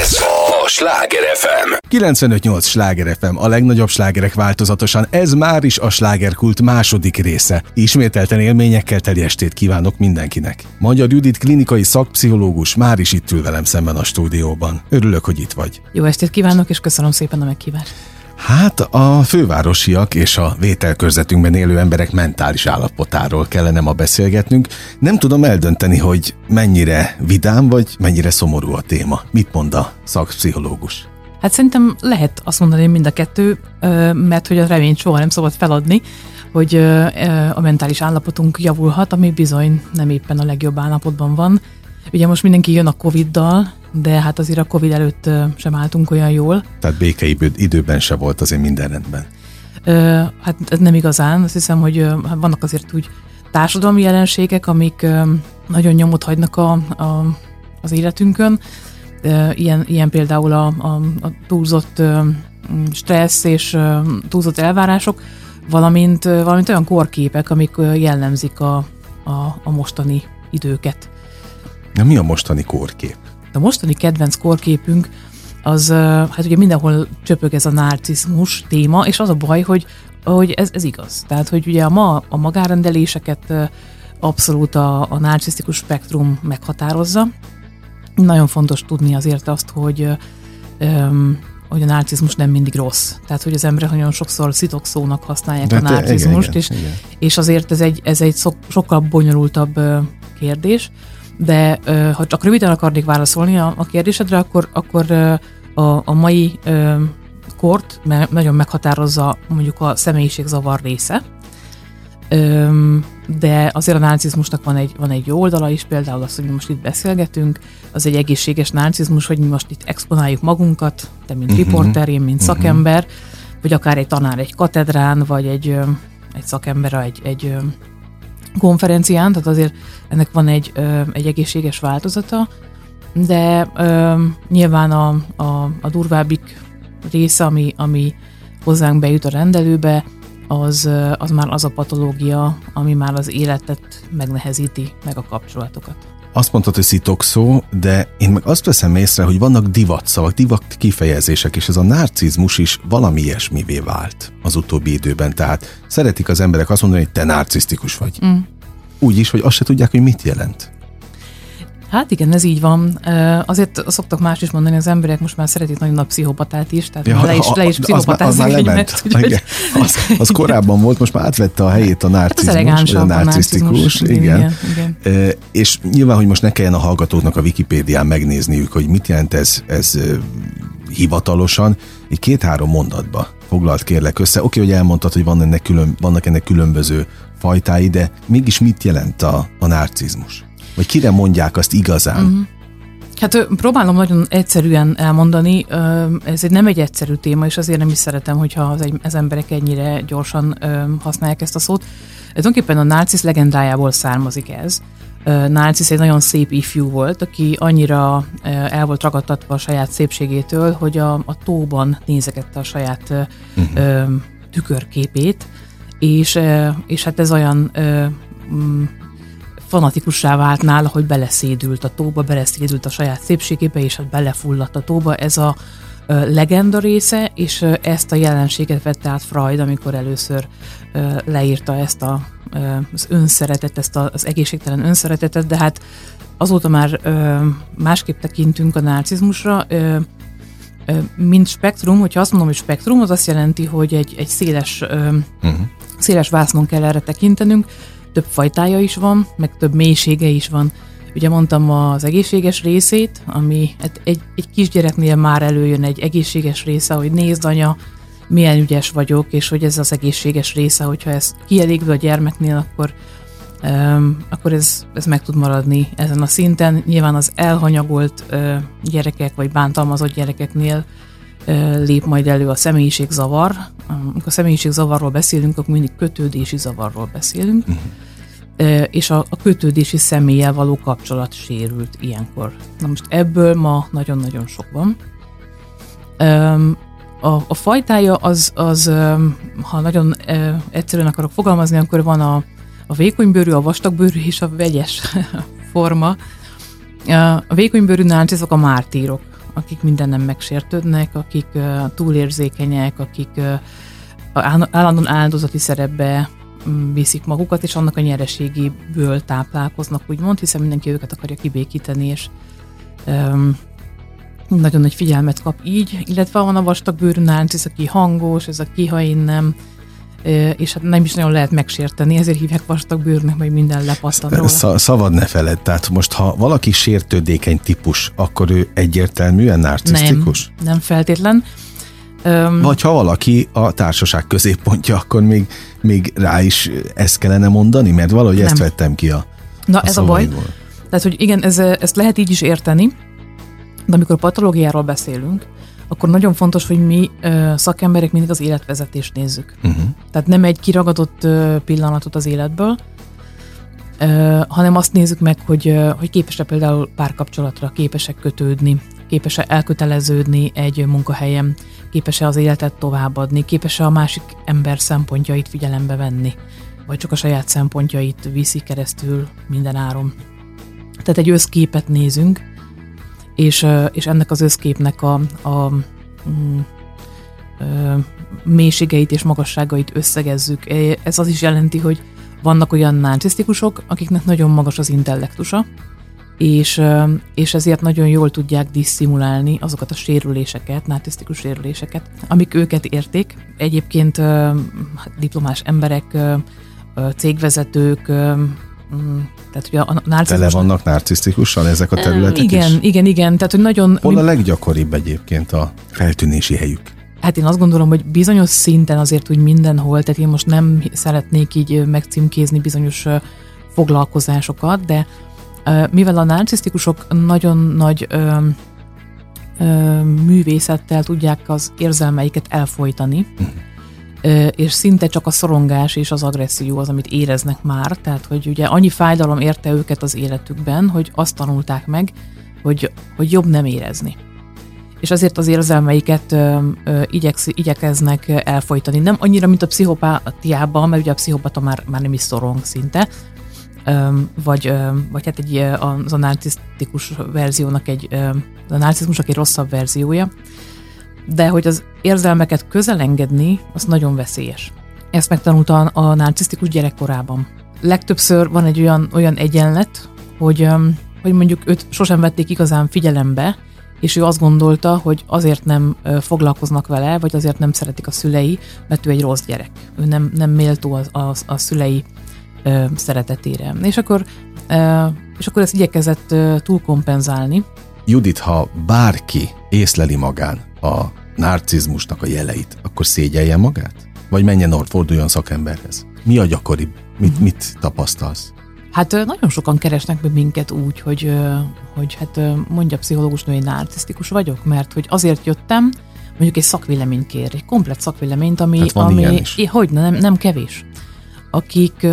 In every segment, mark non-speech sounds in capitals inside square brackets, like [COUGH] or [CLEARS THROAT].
Ez a Sláger FM. 95.8 Sláger FM, a legnagyobb slágerek változatosan. Ez már is a slágerkult második része. Ismételten élményekkel teli estét kívánok mindenkinek. Magyar Judit klinikai szakpszichológus már is itt ül velem szemben a stúdióban. Örülök, hogy itt vagy. Jó estét kívánok, és köszönöm szépen a meghívást. Hát a fővárosiak és a vételkörzetünkben élő emberek mentális állapotáról kellene ma beszélgetnünk. Nem tudom eldönteni, hogy mennyire vidám vagy mennyire szomorú a téma. Mit mond a szakpszichológus? Hát szerintem lehet azt mondani mind a kettő, mert hogy a reményt soha nem szabad feladni, hogy a mentális állapotunk javulhat, ami bizony nem éppen a legjobb állapotban van. Ugye most mindenki jön a Covid-dal, de hát azért a Covid előtt sem álltunk olyan jól. Tehát békeidőben időben se volt azért minden rendben. Hát ez nem igazán, azt hiszem, hogy hát vannak azért úgy társadalmi jelenségek, amik nagyon nyomot hagynak a, a, az életünkön. Ilyen, ilyen például a, a, a túlzott stressz és túlzott elvárások, valamint, valamint olyan korképek, amik jellemzik a, a, a mostani időket. Na mi a mostani korkép? A mostani kedvenc korképünk az, hát ugye mindenhol csöpög ez a narcizmus téma, és az a baj, hogy, hogy ez, ez igaz. Tehát, hogy ugye a ma a magárendeléseket abszolút a, a narcisztikus spektrum meghatározza. Nagyon fontos tudni azért azt, hogy öm, hogy a narcizmus nem mindig rossz. Tehát, hogy az emberek nagyon sokszor szitokszónak használják De a narcizmust, igen, és, igen. és azért ez egy, ez egy sokkal bonyolultabb kérdés. De ha csak röviden akarnék válaszolni a, a kérdésedre, akkor, akkor a, a mai kort nagyon meghatározza mondjuk a személyiségzavar része, de azért a narcizmusnak van egy, van egy jó oldala is, például az, hogy mi most itt beszélgetünk, az egy egészséges narcizmus, hogy mi most itt exponáljuk magunkat, te mint uh-huh. riporter, én mint uh-huh. szakember, vagy akár egy tanár egy katedrán, vagy egy, egy szakember egy, egy konferencián, tehát azért ennek van egy, egy egészséges változata, de nyilván a, a, a durvábbik része, ami, ami hozzánk bejut a rendelőbe, az, az már az a patológia, ami már az életet megnehezíti, meg a kapcsolatokat. Azt mondtad, hogy szitokszó, de én meg azt veszem észre, hogy vannak divatszavak, divat kifejezések, és ez a narcizmus is valami ilyesmivé vált az utóbbi időben. Tehát szeretik az emberek azt mondani, hogy te narcisztikus vagy. Mm. Úgy is, hogy azt se tudják, hogy mit jelent. Hát igen, ez így van. Azért szoktak más is mondani, az emberek most már szeretik nagyon a pszichopatát is, tehát ja, le is, le is pszichopatázni az, az, az, [LAUGHS] úgy, az, az korábban volt, most már átvette a helyét a narcizmus, hát a narcisztikus, igen. igen, igen. És nyilván, hogy most ne kelljen a hallgatóknak a Wikipédián megnézniük, hogy mit jelent ez, ez hivatalosan, egy két-három mondatba foglalt kérlek össze. Oké, hogy elmondtad, hogy van ennek külön, vannak ennek különböző fajtái, de mégis mit jelent a, a narcizmus? Vagy kire mondják azt igazán? Uh-huh. Hát próbálom nagyon egyszerűen elmondani, ez egy nem egy egyszerű téma, és azért nem is szeretem, hogyha az, az emberek ennyire gyorsan használják ezt a szót. Tulajdonképpen a Narcisz legendájából származik ez. Narcisz egy nagyon szép ifjú volt, aki annyira el volt ragadtatva a saját szépségétől, hogy a, a tóban nézegette a saját uh-huh. tükörképét, és, és hát ez olyan fanatikussá vált nála, hogy beleszédült a tóba, beleszédült a saját szépségébe, és hát belefulladt a tóba. Ez a legenda része, és ezt a jelenséget vette át Freud, amikor először leírta ezt a, az önszeretet, ezt az egészségtelen önszeretetet, de hát azóta már másképp tekintünk a narcizmusra, mint spektrum, hogyha azt mondom, hogy spektrum, az azt jelenti, hogy egy, egy széles, uh-huh. széles vásznon kell erre tekintenünk, több fajtája is van, meg több mélysége is van. Ugye mondtam az egészséges részét, ami hát egy, egy kisgyereknél már előjön egy egészséges része, hogy nézd anya, milyen ügyes vagyok, és hogy ez az egészséges része, hogyha ez kielégül a gyermeknél, akkor, um, akkor ez, ez meg tud maradni ezen a szinten. Nyilván az elhanyagolt uh, gyerekek, vagy bántalmazott gyerekeknél lép majd elő a személyiségzavar. Amikor a személyiségzavarról beszélünk, akkor mindig kötődési zavarról beszélünk. Uh-huh és a, a kötődési személlyel való kapcsolat sérült ilyenkor. Na most ebből ma nagyon-nagyon sok van. A, a fajtája az, az, ha nagyon egyszerűen akarok fogalmazni, akkor van a, a vékonybőrű, a vastagbőrű és a vegyes [LAUGHS] forma. A vékonybőrű ezek a mártírok, akik mindennem megsértődnek, akik túlérzékenyek, akik állandóan áldozati szerepbe viszik magukat, és annak a nyereségéből táplálkoznak, úgymond, hiszen mindenki őket akarja kibékíteni, és um, nagyon nagy figyelmet kap így, illetve van a vastag bőrű nánc, aki hangos, ez a kiha nem, és hát nem is nagyon lehet megsérteni, ezért hívják vastag bőrnek, meg minden lepattan róla. Szabad ne feled, tehát most ha valaki sértődékeny típus, akkor ő egyértelműen narcisztikus? Nem, nem feltétlen. Vagy ha valaki a társaság középpontja, akkor még, még rá is ezt kellene mondani, mert valahogy nem. ezt vettem ki a Na a ez a baj. Tehát, hogy igen, ez, ezt lehet így is érteni, de amikor patológiáról beszélünk, akkor nagyon fontos, hogy mi ö, szakemberek mindig az életvezetést nézzük. Uh-huh. Tehát nem egy kiragadott ö, pillanatot az életből, ö, hanem azt nézzük meg, hogy, ö, hogy képes-e például párkapcsolatra, képesek kötődni, képes-e elköteleződni egy munkahelyen, képes-e az életet továbbadni, képes-e a másik ember szempontjait figyelembe venni, vagy csak a saját szempontjait viszi keresztül minden áron. Tehát egy összképet nézünk, és, és ennek az összképnek a, a, mm, mélységeit és magasságait összegezzük. Ez az is jelenti, hogy vannak olyan narcisztikusok, akiknek nagyon magas az intellektusa, és, és ezért nagyon jól tudják disszimulálni azokat a sérüléseket, narcisztikus sérüléseket, amik őket érték. Egyébként hát diplomás emberek, cégvezetők, Mm, tehát ugye a narcizmus... Tele vannak narcisztikusan ezek a területek Igen, is? igen, igen. Tehát, hogy nagyon... Hol a leggyakoribb egyébként a feltűnési helyük? Hát én azt gondolom, hogy bizonyos szinten azért úgy mindenhol, tehát én most nem szeretnék így megcímkézni bizonyos foglalkozásokat, de mivel a narcisztikusok nagyon nagy ö, ö, művészettel tudják az érzelmeiket elfolytani, uh-huh és szinte csak a szorongás és az agresszió az, amit éreznek már, tehát hogy ugye annyi fájdalom érte őket az életükben, hogy azt tanulták meg, hogy, hogy jobb nem érezni. És azért az érzelmeiket ö, ö, igyeksz, igyekeznek elfolytani. Nem annyira, mint a pszichopátiában, mert ugye a pszichopata már, már nem is szorong szinte, ö, vagy, ö, vagy hát egy, az a narcisztikus verziónak egy, ö, a narcizmusnak egy rosszabb verziója, de hogy az érzelmeket közelengedni, az nagyon veszélyes. Ezt megtanulta a narcisztikus gyerekkorában. Legtöbbször van egy olyan, olyan egyenlet, hogy, hogy mondjuk őt sosem vették igazán figyelembe, és ő azt gondolta, hogy azért nem foglalkoznak vele, vagy azért nem szeretik a szülei, mert ő egy rossz gyerek. Ő nem, nem méltó a, a, a szülei ö, szeretetére. És akkor, ö, és akkor ezt igyekezett ö, túlkompenzálni. Judit, ha bárki észleli magán a narcizmusnak a jeleit, akkor szégyelje magát? Vagy menjen orr, forduljon szakemberhez? Mi a gyakoribb? Mit, uh-huh. mit tapasztalsz? Hát nagyon sokan keresnek be minket úgy, hogy, hogy hát mondja a pszichológus nő, narcisztikus vagyok, mert hogy azért jöttem, mondjuk egy szakvéleményt kér, egy komplet szakvéleményt, ami, hát ami hogy nem, nem kevés akik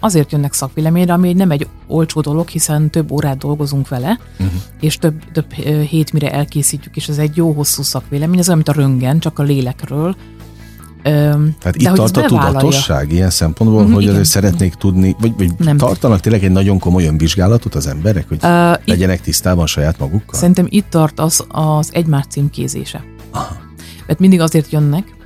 azért jönnek szakvéleményre, ami nem egy olcsó dolog, hiszen több órát dolgozunk vele, uh-huh. és több, több hét mire elkészítjük, és ez egy jó hosszú szakvélemény, ez olyan, mint a röngen, csak a lélekről. Tehát itt tart a tudatosság ilyen szempontból, uh-huh, hogy igen. azért szeretnék tudni, vagy, vagy nem. tartanak tényleg egy nagyon komoly önvizsgálatot az emberek, hogy uh, legyenek itt, tisztában saját magukkal? Szerintem itt tart az, az egymás címkézése. Aha. Mert mindig azért jönnek,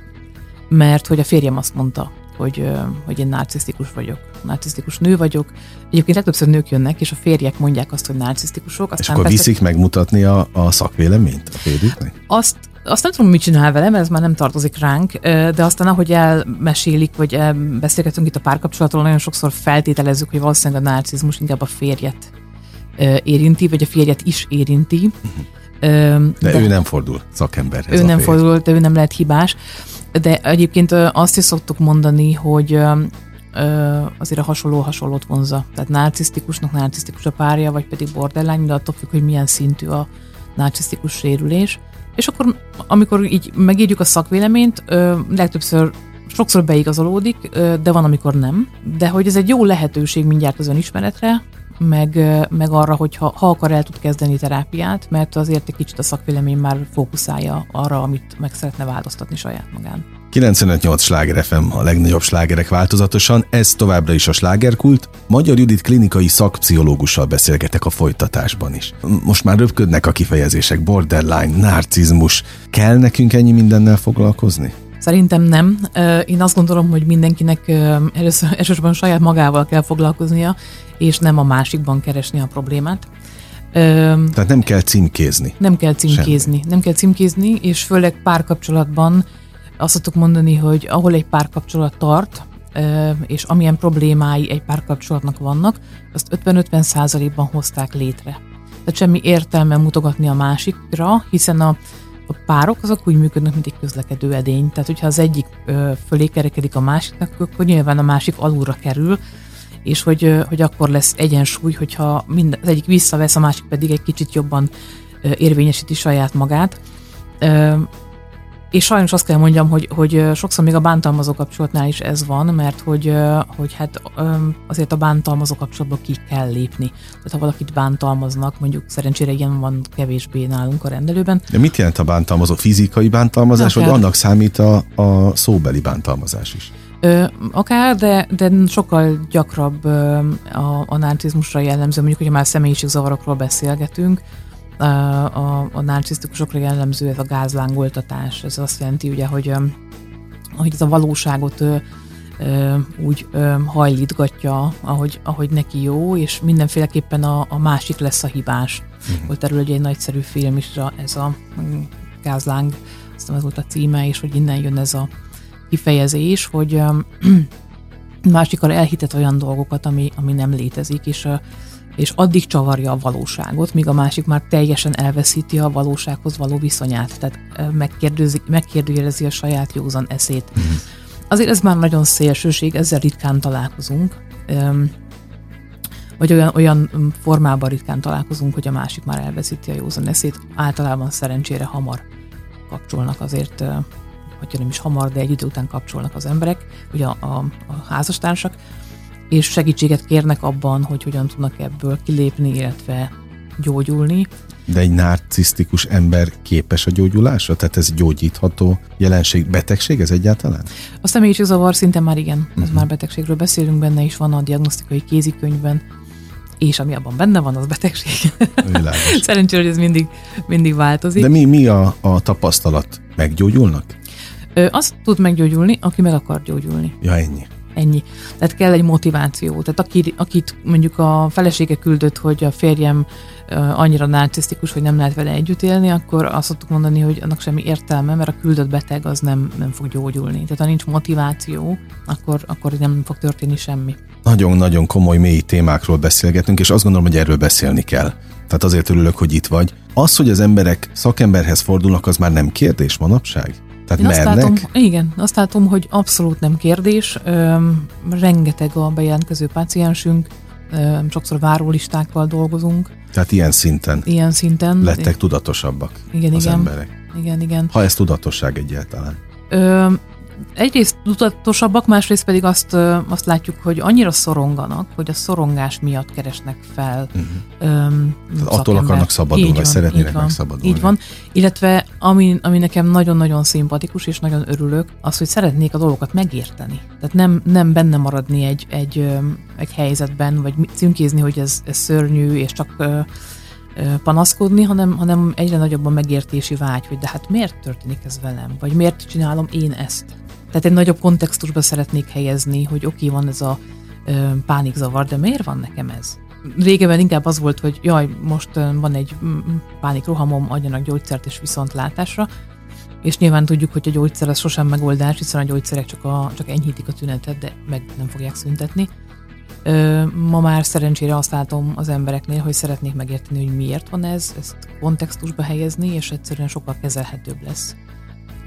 mert hogy a férjem azt mondta, hogy, hogy én narcisztikus vagyok, narcisztikus nő vagyok. Egyébként legtöbbször nők jönnek, és a férjek mondják azt, hogy narcisztikusok. Aztán és akkor persze, viszik megmutatni a, a szakvéleményt a férjüknek? Azt, azt nem tudom, mit csinál velem, ez már nem tartozik ránk, de aztán ahogy elmesélik, vagy beszélgetünk itt a párkapcsolatról, nagyon sokszor feltételezzük, hogy valószínűleg a narcizmus inkább a férjet érinti, vagy a férjet is érinti. Uh-huh. De, de ő nem fordul szakemberhez. Ő nem fordul, de ő nem lehet hibás. De egyébként azt is szoktuk mondani, hogy azért a hasonló hasonlót vonza. Tehát narcisztikusnak narcisztikus a párja, vagy pedig borderline, de attól függ, hogy milyen szintű a narcisztikus sérülés. És akkor, amikor így megírjuk a szakvéleményt, legtöbbször sokszor beigazolódik, de van, amikor nem. De hogy ez egy jó lehetőség mindjárt az önismeretre, meg, meg arra, hogy ha, ha akar, el tud kezdeni terápiát, mert azért egy kicsit a szakvélemény már fókuszálja arra, amit meg szeretne változtatni saját magán. 95-8 sláger FM, a legnagyobb slágerek változatosan, ez továbbra is a slágerkult. Magyar Judit klinikai szakpszichológussal beszélgetek a folytatásban is. Most már röpködnek a kifejezések, borderline, narcizmus. Kell nekünk ennyi mindennel foglalkozni? Szerintem nem. Én azt gondolom, hogy mindenkinek először elsősorban saját magával kell foglalkoznia, és nem a másikban keresni a problémát. Tehát nem kell címkézni. Nem kell címkézni. Semmi. Nem kell címkézni, és főleg párkapcsolatban azt tudok mondani, hogy ahol egy párkapcsolat tart, és amilyen problémái egy párkapcsolatnak vannak, azt 50-50 százalékban hozták létre. Tehát semmi értelme mutogatni a másikra, hiszen a, a párok azok úgy működnek, mint egy közlekedő edény. Tehát, hogyha az egyik ö, fölé kerekedik a másiknak, akkor nyilván a másik alulra kerül, és hogy, hogy akkor lesz egyensúly, hogyha mind, az egyik visszavesz, a másik pedig egy kicsit jobban érvényesíti saját magát. És sajnos azt kell mondjam, hogy, hogy sokszor még a bántalmazó kapcsolatnál is ez van, mert hogy, hogy hát azért a bántalmazó kapcsolatba ki kell lépni. Tehát ha valakit bántalmaznak, mondjuk szerencsére ilyen van kevésbé nálunk a rendelőben. De mit jelent a bántalmazó? Fizikai bántalmazás, vagy annak számít a, a szóbeli bántalmazás is? Ö, akár, de, de sokkal gyakrabb ö, a, a narcizmusra jellemző, mondjuk, hogyha már személyiségzavarokról beszélgetünk, a, a, a narcisztikusokra jellemző ez a gázlángoltatás. Ez azt jelenti, ugye, hogy, hogy ez a valóságot ö, ö, úgy ö, hajlítgatja, ahogy, ahogy neki jó, és mindenféleképpen a, a másik lesz a hibás. Volt erről egy nagyszerű film is, ez a gázláng, aztán ez volt a címe, és hogy innen jön ez a kifejezés, hogy [CLEARS THROAT] másikkal elhitet olyan dolgokat, ami, ami nem létezik, és, és addig csavarja a valóságot, míg a másik már teljesen elveszíti a valósághoz való viszonyát, tehát megkérdőjelezi a saját józan eszét. Mm. Azért ez már nagyon szélsőség, ezzel ritkán találkozunk, vagy olyan, olyan formában ritkán találkozunk, hogy a másik már elveszíti a józan eszét. Általában szerencsére hamar kapcsolnak azért hogyha nem is hamar, de egy idő után kapcsolnak az emberek, ugye a, a, a házastársak, és segítséget kérnek abban, hogy hogyan tudnak ebből kilépni, illetve gyógyulni. De egy narcisztikus ember képes a gyógyulásra? Tehát ez gyógyítható jelenség, betegség ez egyáltalán? A személyiségzavar szinte már igen, uh-huh. ez mhm. már betegségről beszélünk, benne is van a diagnosztikai kézikönyvben, és ami abban benne van, az betegség. [LAUGHS] Szerencsére, hogy ez mindig, mindig változik. De mi, mi a, a tapasztalat? Meggyógyulnak? Ö, azt tud meggyógyulni, aki meg akar gyógyulni. Ja, ennyi. Ennyi. Tehát kell egy motiváció. Tehát aki, akit mondjuk a felesége küldött, hogy a férjem annyira narcisztikus, hogy nem lehet vele együtt élni, akkor azt szoktuk mondani, hogy annak semmi értelme, mert a küldött beteg az nem, nem fog gyógyulni. Tehát ha nincs motiváció, akkor, akkor nem fog történni semmi. Nagyon-nagyon komoly, mély témákról beszélgetünk, és azt gondolom, hogy erről beszélni kell. Tehát azért örülök, hogy itt vagy. Az, hogy az emberek szakemberhez fordulnak, az már nem kérdés manapság? Tehát Én mernek? Azt látom, igen, azt látom, hogy abszolút nem kérdés. Öm, rengeteg a bejelentkező páciensünk, öm, sokszor várólistákkal dolgozunk. Tehát ilyen szinten? Ilyen szinten. Lettek tudatosabbak igen, az igen. emberek? Igen, igen. Ha ez tudatosság egyáltalán? Öm, egyrészt tudatosabbak, másrészt pedig azt, azt látjuk, hogy annyira szoronganak, hogy a szorongás miatt keresnek fel. Uh-huh. Öm, attól akarnak szabadulni, vagy szeretnének van, megszabadulni. Így van. Illetve ami, ami nekem nagyon-nagyon szimpatikus, és nagyon örülök, az, hogy szeretnék a dolgokat megérteni. Tehát nem, nem benne maradni egy, egy, egy helyzetben, vagy címkézni, hogy ez, ez szörnyű, és csak panaszkodni, hanem, hanem egyre nagyobb a megértési vágy, hogy de hát miért történik ez velem, vagy miért csinálom én ezt. Tehát egy nagyobb kontextusba szeretnék helyezni, hogy oké, okay, van ez a ö, pánikzavar, de miért van nekem ez? Régebben inkább az volt, hogy jaj, most van egy pánikrohamom, adjanak gyógyszert és viszontlátásra, és nyilván tudjuk, hogy a gyógyszer az sosem megoldás, hiszen a gyógyszerek csak, a, csak enyhítik a tünetet, de meg nem fogják szüntetni. Ö, ma már szerencsére azt látom az embereknél, hogy szeretnék megérteni, hogy miért van ez, ezt kontextusba helyezni, és egyszerűen sokkal kezelhetőbb lesz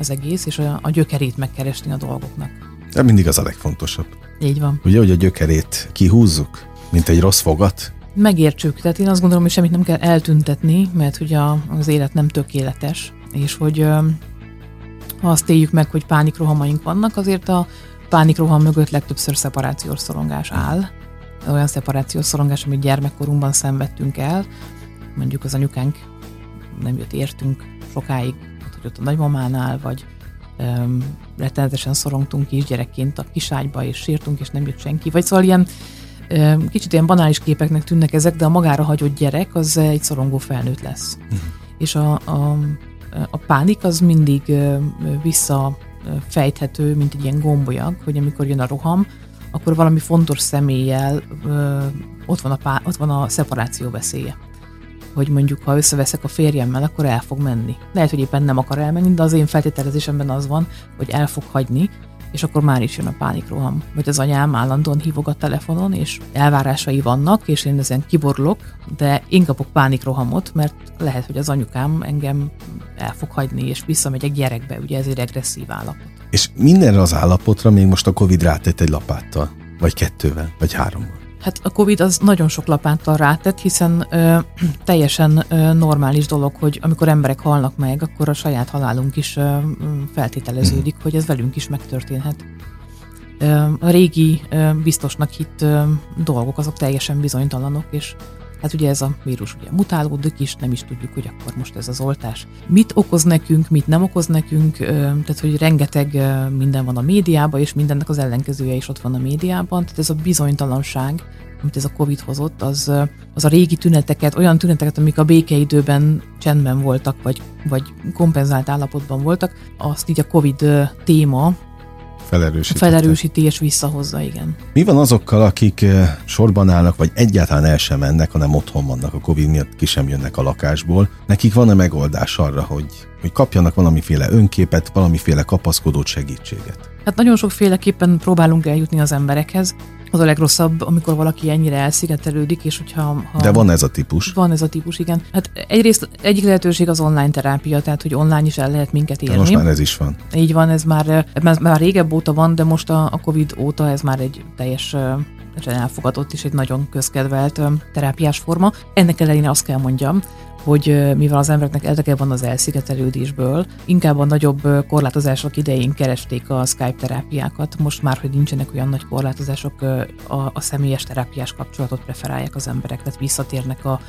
az egész, és a, a gyökerét megkeresni a dolgoknak. De mindig az a legfontosabb. Így van. Ugye, hogy a gyökerét kihúzzuk, mint egy rossz fogat? Megértsük, tehát én azt gondolom, hogy semmit nem kell eltüntetni, mert ugye az élet nem tökéletes, és hogy ha azt éljük meg, hogy pánikrohamaink vannak, azért a pánikroham mögött legtöbbször szeparációs szorongás áll. Olyan szeparációs szorongás, amit gyermekkorunkban szenvedtünk el, mondjuk az anyukánk nem jött értünk sokáig hogy ott a nagymamánál, vagy rettenetesen szorongtunk is gyerekként a kiságyba, és sírtunk, és nem jött senki. Vagy szóval ilyen kicsit ilyen banális képeknek tűnnek ezek, de a magára hagyott gyerek az egy szorongó felnőtt lesz. Uh-huh. És a, a, a pánik az mindig visszafejthető, mint egy ilyen gombolyag, hogy amikor jön a roham, akkor valami fontos személlyel ott van a, pá, ott van a szeparáció veszélye hogy mondjuk, ha összeveszek a férjemmel, akkor el fog menni. Lehet, hogy éppen nem akar elmenni, de az én feltételezésemben az van, hogy el fog hagyni, és akkor már is jön a pánikroham. Vagy az anyám állandóan hívog a telefonon, és elvárásai vannak, és én ezen kiborlok, de én kapok pánikrohamot, mert lehet, hogy az anyukám engem el fog hagyni, és visszamegyek gyerekbe, ugye ez egy regresszív állapot. És mindenre az állapotra még most a Covid rátett egy lapáttal, vagy kettővel, vagy hárommal. Hát a Covid az nagyon sok lapáttal rátett, hiszen ö, [CLEARS THROAT] teljesen ö, normális dolog, hogy amikor emberek halnak meg, akkor a saját halálunk is ö, feltételeződik, hogy ez velünk is megtörténhet. Ö, a régi ö, biztosnak hitt ö, dolgok, azok teljesen bizonytalanok, és Hát ugye ez a vírus ugye mutálódik is, nem is tudjuk, hogy akkor most ez az oltás mit okoz nekünk, mit nem okoz nekünk, tehát hogy rengeteg minden van a médiában, és mindennek az ellenkezője is ott van a médiában, tehát ez a bizonytalanság, amit ez a Covid hozott, az, az a régi tüneteket, olyan tüneteket, amik a békeidőben csendben voltak, vagy, vagy kompenzált állapotban voltak, azt így a Covid téma Felerősíti és visszahozza, igen. Mi van azokkal, akik eh, sorban állnak, vagy egyáltalán el sem mennek, hanem otthon vannak a Covid miatt, ki sem jönnek a lakásból? Nekik van-e megoldás arra, hogy, hogy kapjanak valamiféle önképet, valamiféle kapaszkodót, segítséget? Hát nagyon sokféleképpen próbálunk eljutni az emberekhez. Az a legrosszabb, amikor valaki ennyire elszigetelődik, és hogyha... Ha De van ez a típus. Van ez a típus, igen. Hát egyrészt egyik lehetőség az online terápia, tehát hogy online is el lehet minket érni. De most már ez is van. Így van, ez már, ez már régebb óta van, de most a, a Covid óta ez már egy teljes elfogadott és egy nagyon közkedvelt terápiás forma. Ennek ellenére azt kell mondjam, hogy mivel az embereknek eldeke van az elszigetelődésből, inkább a nagyobb korlátozások idején keresték a Skype terápiákat. Most már, hogy nincsenek olyan nagy korlátozások, a, a személyes terápiás kapcsolatot preferálják az emberek, tehát visszatérnek a,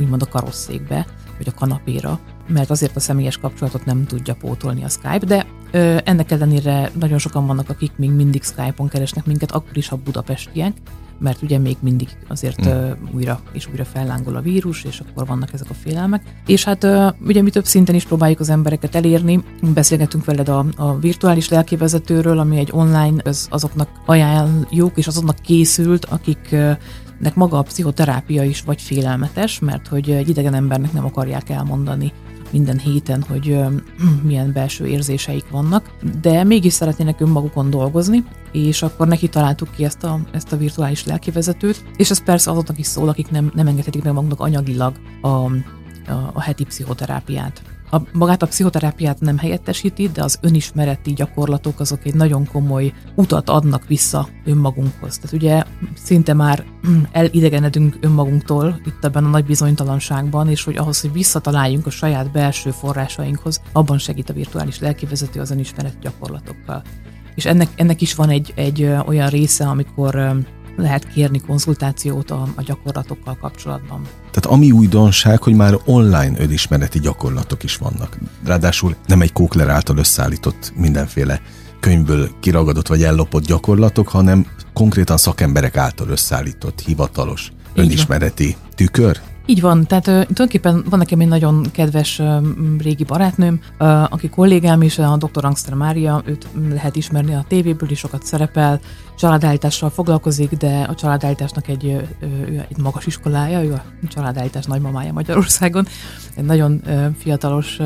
úgymond a karosszékbe, vagy a kanapéra, mert azért a személyes kapcsolatot nem tudja pótolni a Skype, de ö, ennek ellenére nagyon sokan vannak, akik még mindig Skype-on keresnek minket, akkor is, ha budapestiek, mert ugye még mindig azért mm. uh, újra és újra fellángol a vírus, és akkor vannak ezek a félelmek. És hát uh, ugye mi több szinten is próbáljuk az embereket elérni. Beszélgetünk veled a, a virtuális lelkivezetőről, ami egy online, az, azoknak ajánljuk, és azoknak készült, akik uh, nek maga a pszichoterápia is vagy félelmetes, mert hogy egy idegen embernek nem akarják elmondani minden héten, hogy [CLEARS THROAT] milyen belső érzéseik vannak, de mégis szeretnének önmagukon dolgozni, és akkor neki találtuk ki ezt a, ezt a virtuális lelkivezetőt, és ez persze azoknak is szól, akik nem, nem engedhetik meg maguknak anyagilag a, a, a heti pszichoterápiát a, magát a pszichoterápiát nem helyettesíti, de az önismereti gyakorlatok azok egy nagyon komoly utat adnak vissza önmagunkhoz. Tehát ugye szinte már [CLEARS THROAT] elidegenedünk önmagunktól itt ebben a nagy bizonytalanságban, és hogy ahhoz, hogy visszataláljunk a saját belső forrásainkhoz, abban segít a virtuális lelkivezető az önismereti gyakorlatokkal. És ennek, ennek is van egy, egy olyan része, amikor lehet kérni konzultációt a, a gyakorlatokkal kapcsolatban. Tehát ami újdonság, hogy már online önismereti gyakorlatok is vannak. Ráadásul nem egy Kókler által összeállított mindenféle könyvből kiragadott vagy ellopott gyakorlatok, hanem konkrétan szakemberek által összeállított hivatalos önismereti tükör. Így van, tehát tulajdonképpen van nekem egy nagyon kedves régi barátnőm, aki kollégám is, a dr. Angster Mária, őt lehet ismerni a tévéből is, sokat szerepel, családállítással foglalkozik, de a családállításnak egy, egy magas iskolája, ő a családállítás nagymamája Magyarországon, egy nagyon fiatalos,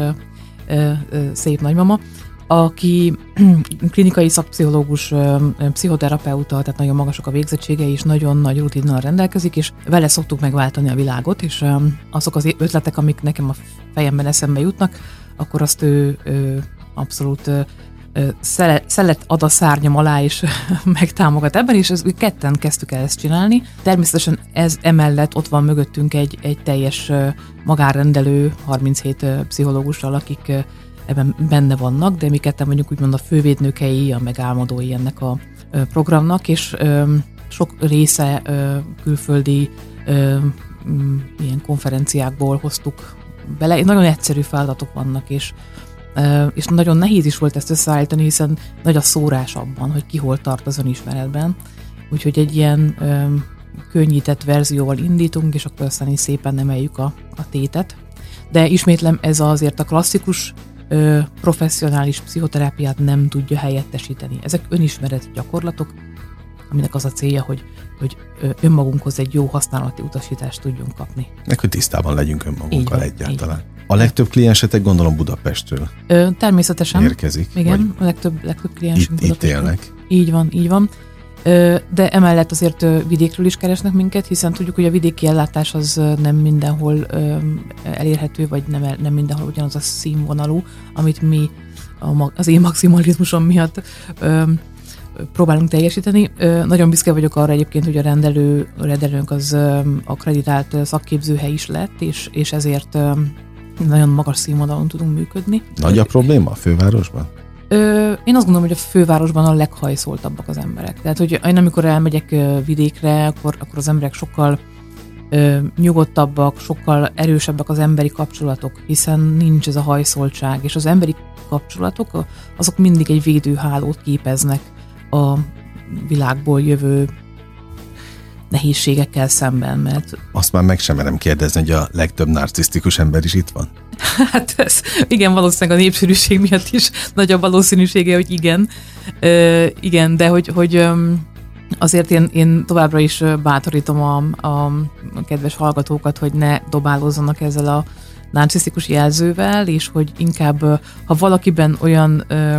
szép nagymama, aki [CLEARS THROAT] klinikai szakpszichológus, pszichoterapeuta, tehát nagyon magasak a végzettsége, és nagyon nagy rutinnal rendelkezik, és vele szoktuk megváltani a világot, és azok az ötletek, amik nekem a fejemben eszembe jutnak, akkor azt ő, abszolút szelet ad a szárnyam alá, és [LAUGHS] megtámogat ebben, és ez, ketten kezdtük el ezt csinálni. Természetesen ez emellett ott van mögöttünk egy, egy teljes magárendelő 37 pszichológussal, akik ebben benne vannak, de mi ketten mondjuk úgymond a fővédnökei, a megálmodói ennek a programnak, és sok része külföldi ilyen konferenciákból hoztuk bele. Nagyon egyszerű feladatok vannak, és és nagyon nehéz is volt ezt összeállítani, hiszen nagy a szórás abban, hogy ki hol tart az önismeretben. Úgyhogy egy ilyen könnyített verzióval indítunk, és akkor aztán is szépen emeljük a, a tétet. De ismétlem, ez azért a klasszikus ö, professzionális pszichoterápiát nem tudja helyettesíteni. Ezek önismereti gyakorlatok, aminek az a célja, hogy, hogy önmagunkhoz egy jó használati utasítást tudjunk kapni. Meg, hogy tisztában legyünk önmagunkkal van, egyáltalán. A legtöbb kliensetek gondolom Budapestről. Ö, természetesen. Érkezik. Igen, a legtöbb, legtöbb kliensünk itt, itt élnek. Így van, így van. De emellett azért vidékről is keresnek minket, hiszen tudjuk, hogy a vidéki ellátás az nem mindenhol elérhető, vagy nem, nem mindenhol ugyanaz a színvonalú, amit mi az én maximalizmusom miatt próbálunk teljesíteni. Nagyon büszke vagyok arra egyébként, hogy a rendelő, a rendelőnk az akreditált szakképzőhely is lett, és, és ezért nagyon magas színvonalon tudunk működni. Nagy a probléma a fővárosban? Ö, én azt gondolom, hogy a fővárosban a leghajszoltabbak az emberek. Tehát, hogy én amikor elmegyek vidékre, akkor, akkor az emberek sokkal ö, nyugodtabbak, sokkal erősebbek az emberi kapcsolatok, hiszen nincs ez a hajszoltság, és az emberi kapcsolatok azok mindig egy védőhálót képeznek a világból jövő nehézségekkel szemben, mert... Azt már meg sem merem kérdezni, hogy a legtöbb narcisztikus ember is itt van. [LAUGHS] Hát ez, igen, valószínűleg a népsűrűség miatt is nagy a valószínűsége, hogy igen. Ö, igen, de hogy, hogy azért én, én továbbra is bátorítom a, a kedves hallgatókat, hogy ne dobálózzanak ezzel a narcisztikus jelzővel, és hogy inkább, ha valakiben olyan ö,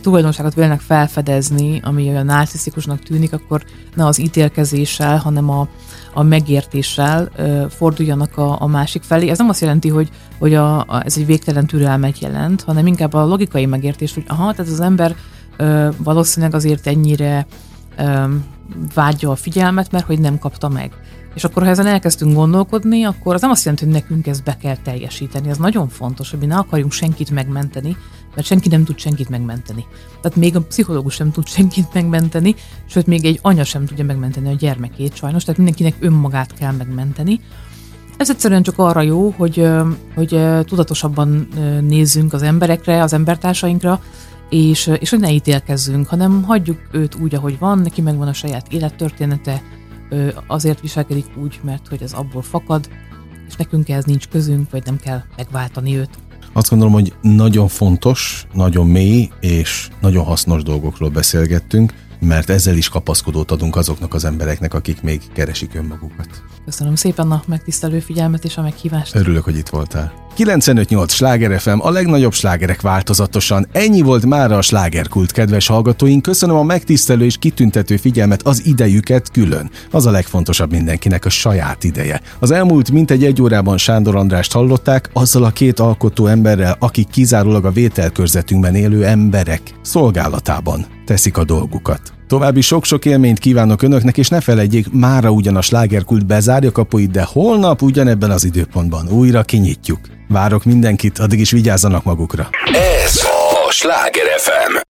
tulajdonságot vélnek felfedezni, ami olyan narcisztikusnak tűnik, akkor ne az ítélkezéssel, hanem a, a megértéssel ö, forduljanak a, a másik felé. Ez nem azt jelenti, hogy, hogy a, a, ez egy végtelen türelmet jelent, hanem inkább a logikai megértés, hogy aha, tehát az ember ö, valószínűleg azért ennyire ö, vágyja a figyelmet, mert hogy nem kapta meg. És akkor, ha ezen elkezdtünk gondolkodni, akkor az nem azt jelenti, hogy nekünk ezt be kell teljesíteni. Ez nagyon fontos, hogy mi ne akarjunk senkit megmenteni, mert senki nem tud senkit megmenteni. Tehát még a pszichológus sem tud senkit megmenteni, sőt, még egy anya sem tudja megmenteni a gyermekét sajnos, tehát mindenkinek önmagát kell megmenteni. Ez egyszerűen csak arra jó, hogy, hogy tudatosabban nézzünk az emberekre, az embertársainkra, és, és hogy ne ítélkezzünk, hanem hagyjuk őt úgy, ahogy van, neki megvan a saját élettörténete, azért viselkedik úgy, mert hogy ez abból fakad, és nekünk ehhez nincs közünk, vagy nem kell megváltani őt. Azt gondolom, hogy nagyon fontos, nagyon mély és nagyon hasznos dolgokról beszélgettünk, mert ezzel is kapaszkodót adunk azoknak az embereknek, akik még keresik önmagukat. Köszönöm szépen a megtisztelő figyelmet és a meghívást. Örülök, hogy itt voltál. 95.8 Sláger FM, a legnagyobb slágerek változatosan. Ennyi volt már a slágerkult, kedves hallgatóink. Köszönöm a megtisztelő és kitüntető figyelmet, az idejüket külön. Az a legfontosabb mindenkinek a saját ideje. Az elmúlt mintegy egy órában Sándor Andrást hallották, azzal a két alkotó emberrel, akik kizárólag a vételkörzetünkben élő emberek szolgálatában teszik a dolgukat. További sok-sok élményt kívánok önöknek, és ne felejtjék, mára ugyan a slágerkult bezárja kapuit, de holnap ugyanebben az időpontban újra kinyitjuk. Várok mindenkit, addig is vigyázzanak magukra. Ez a Sláger FM.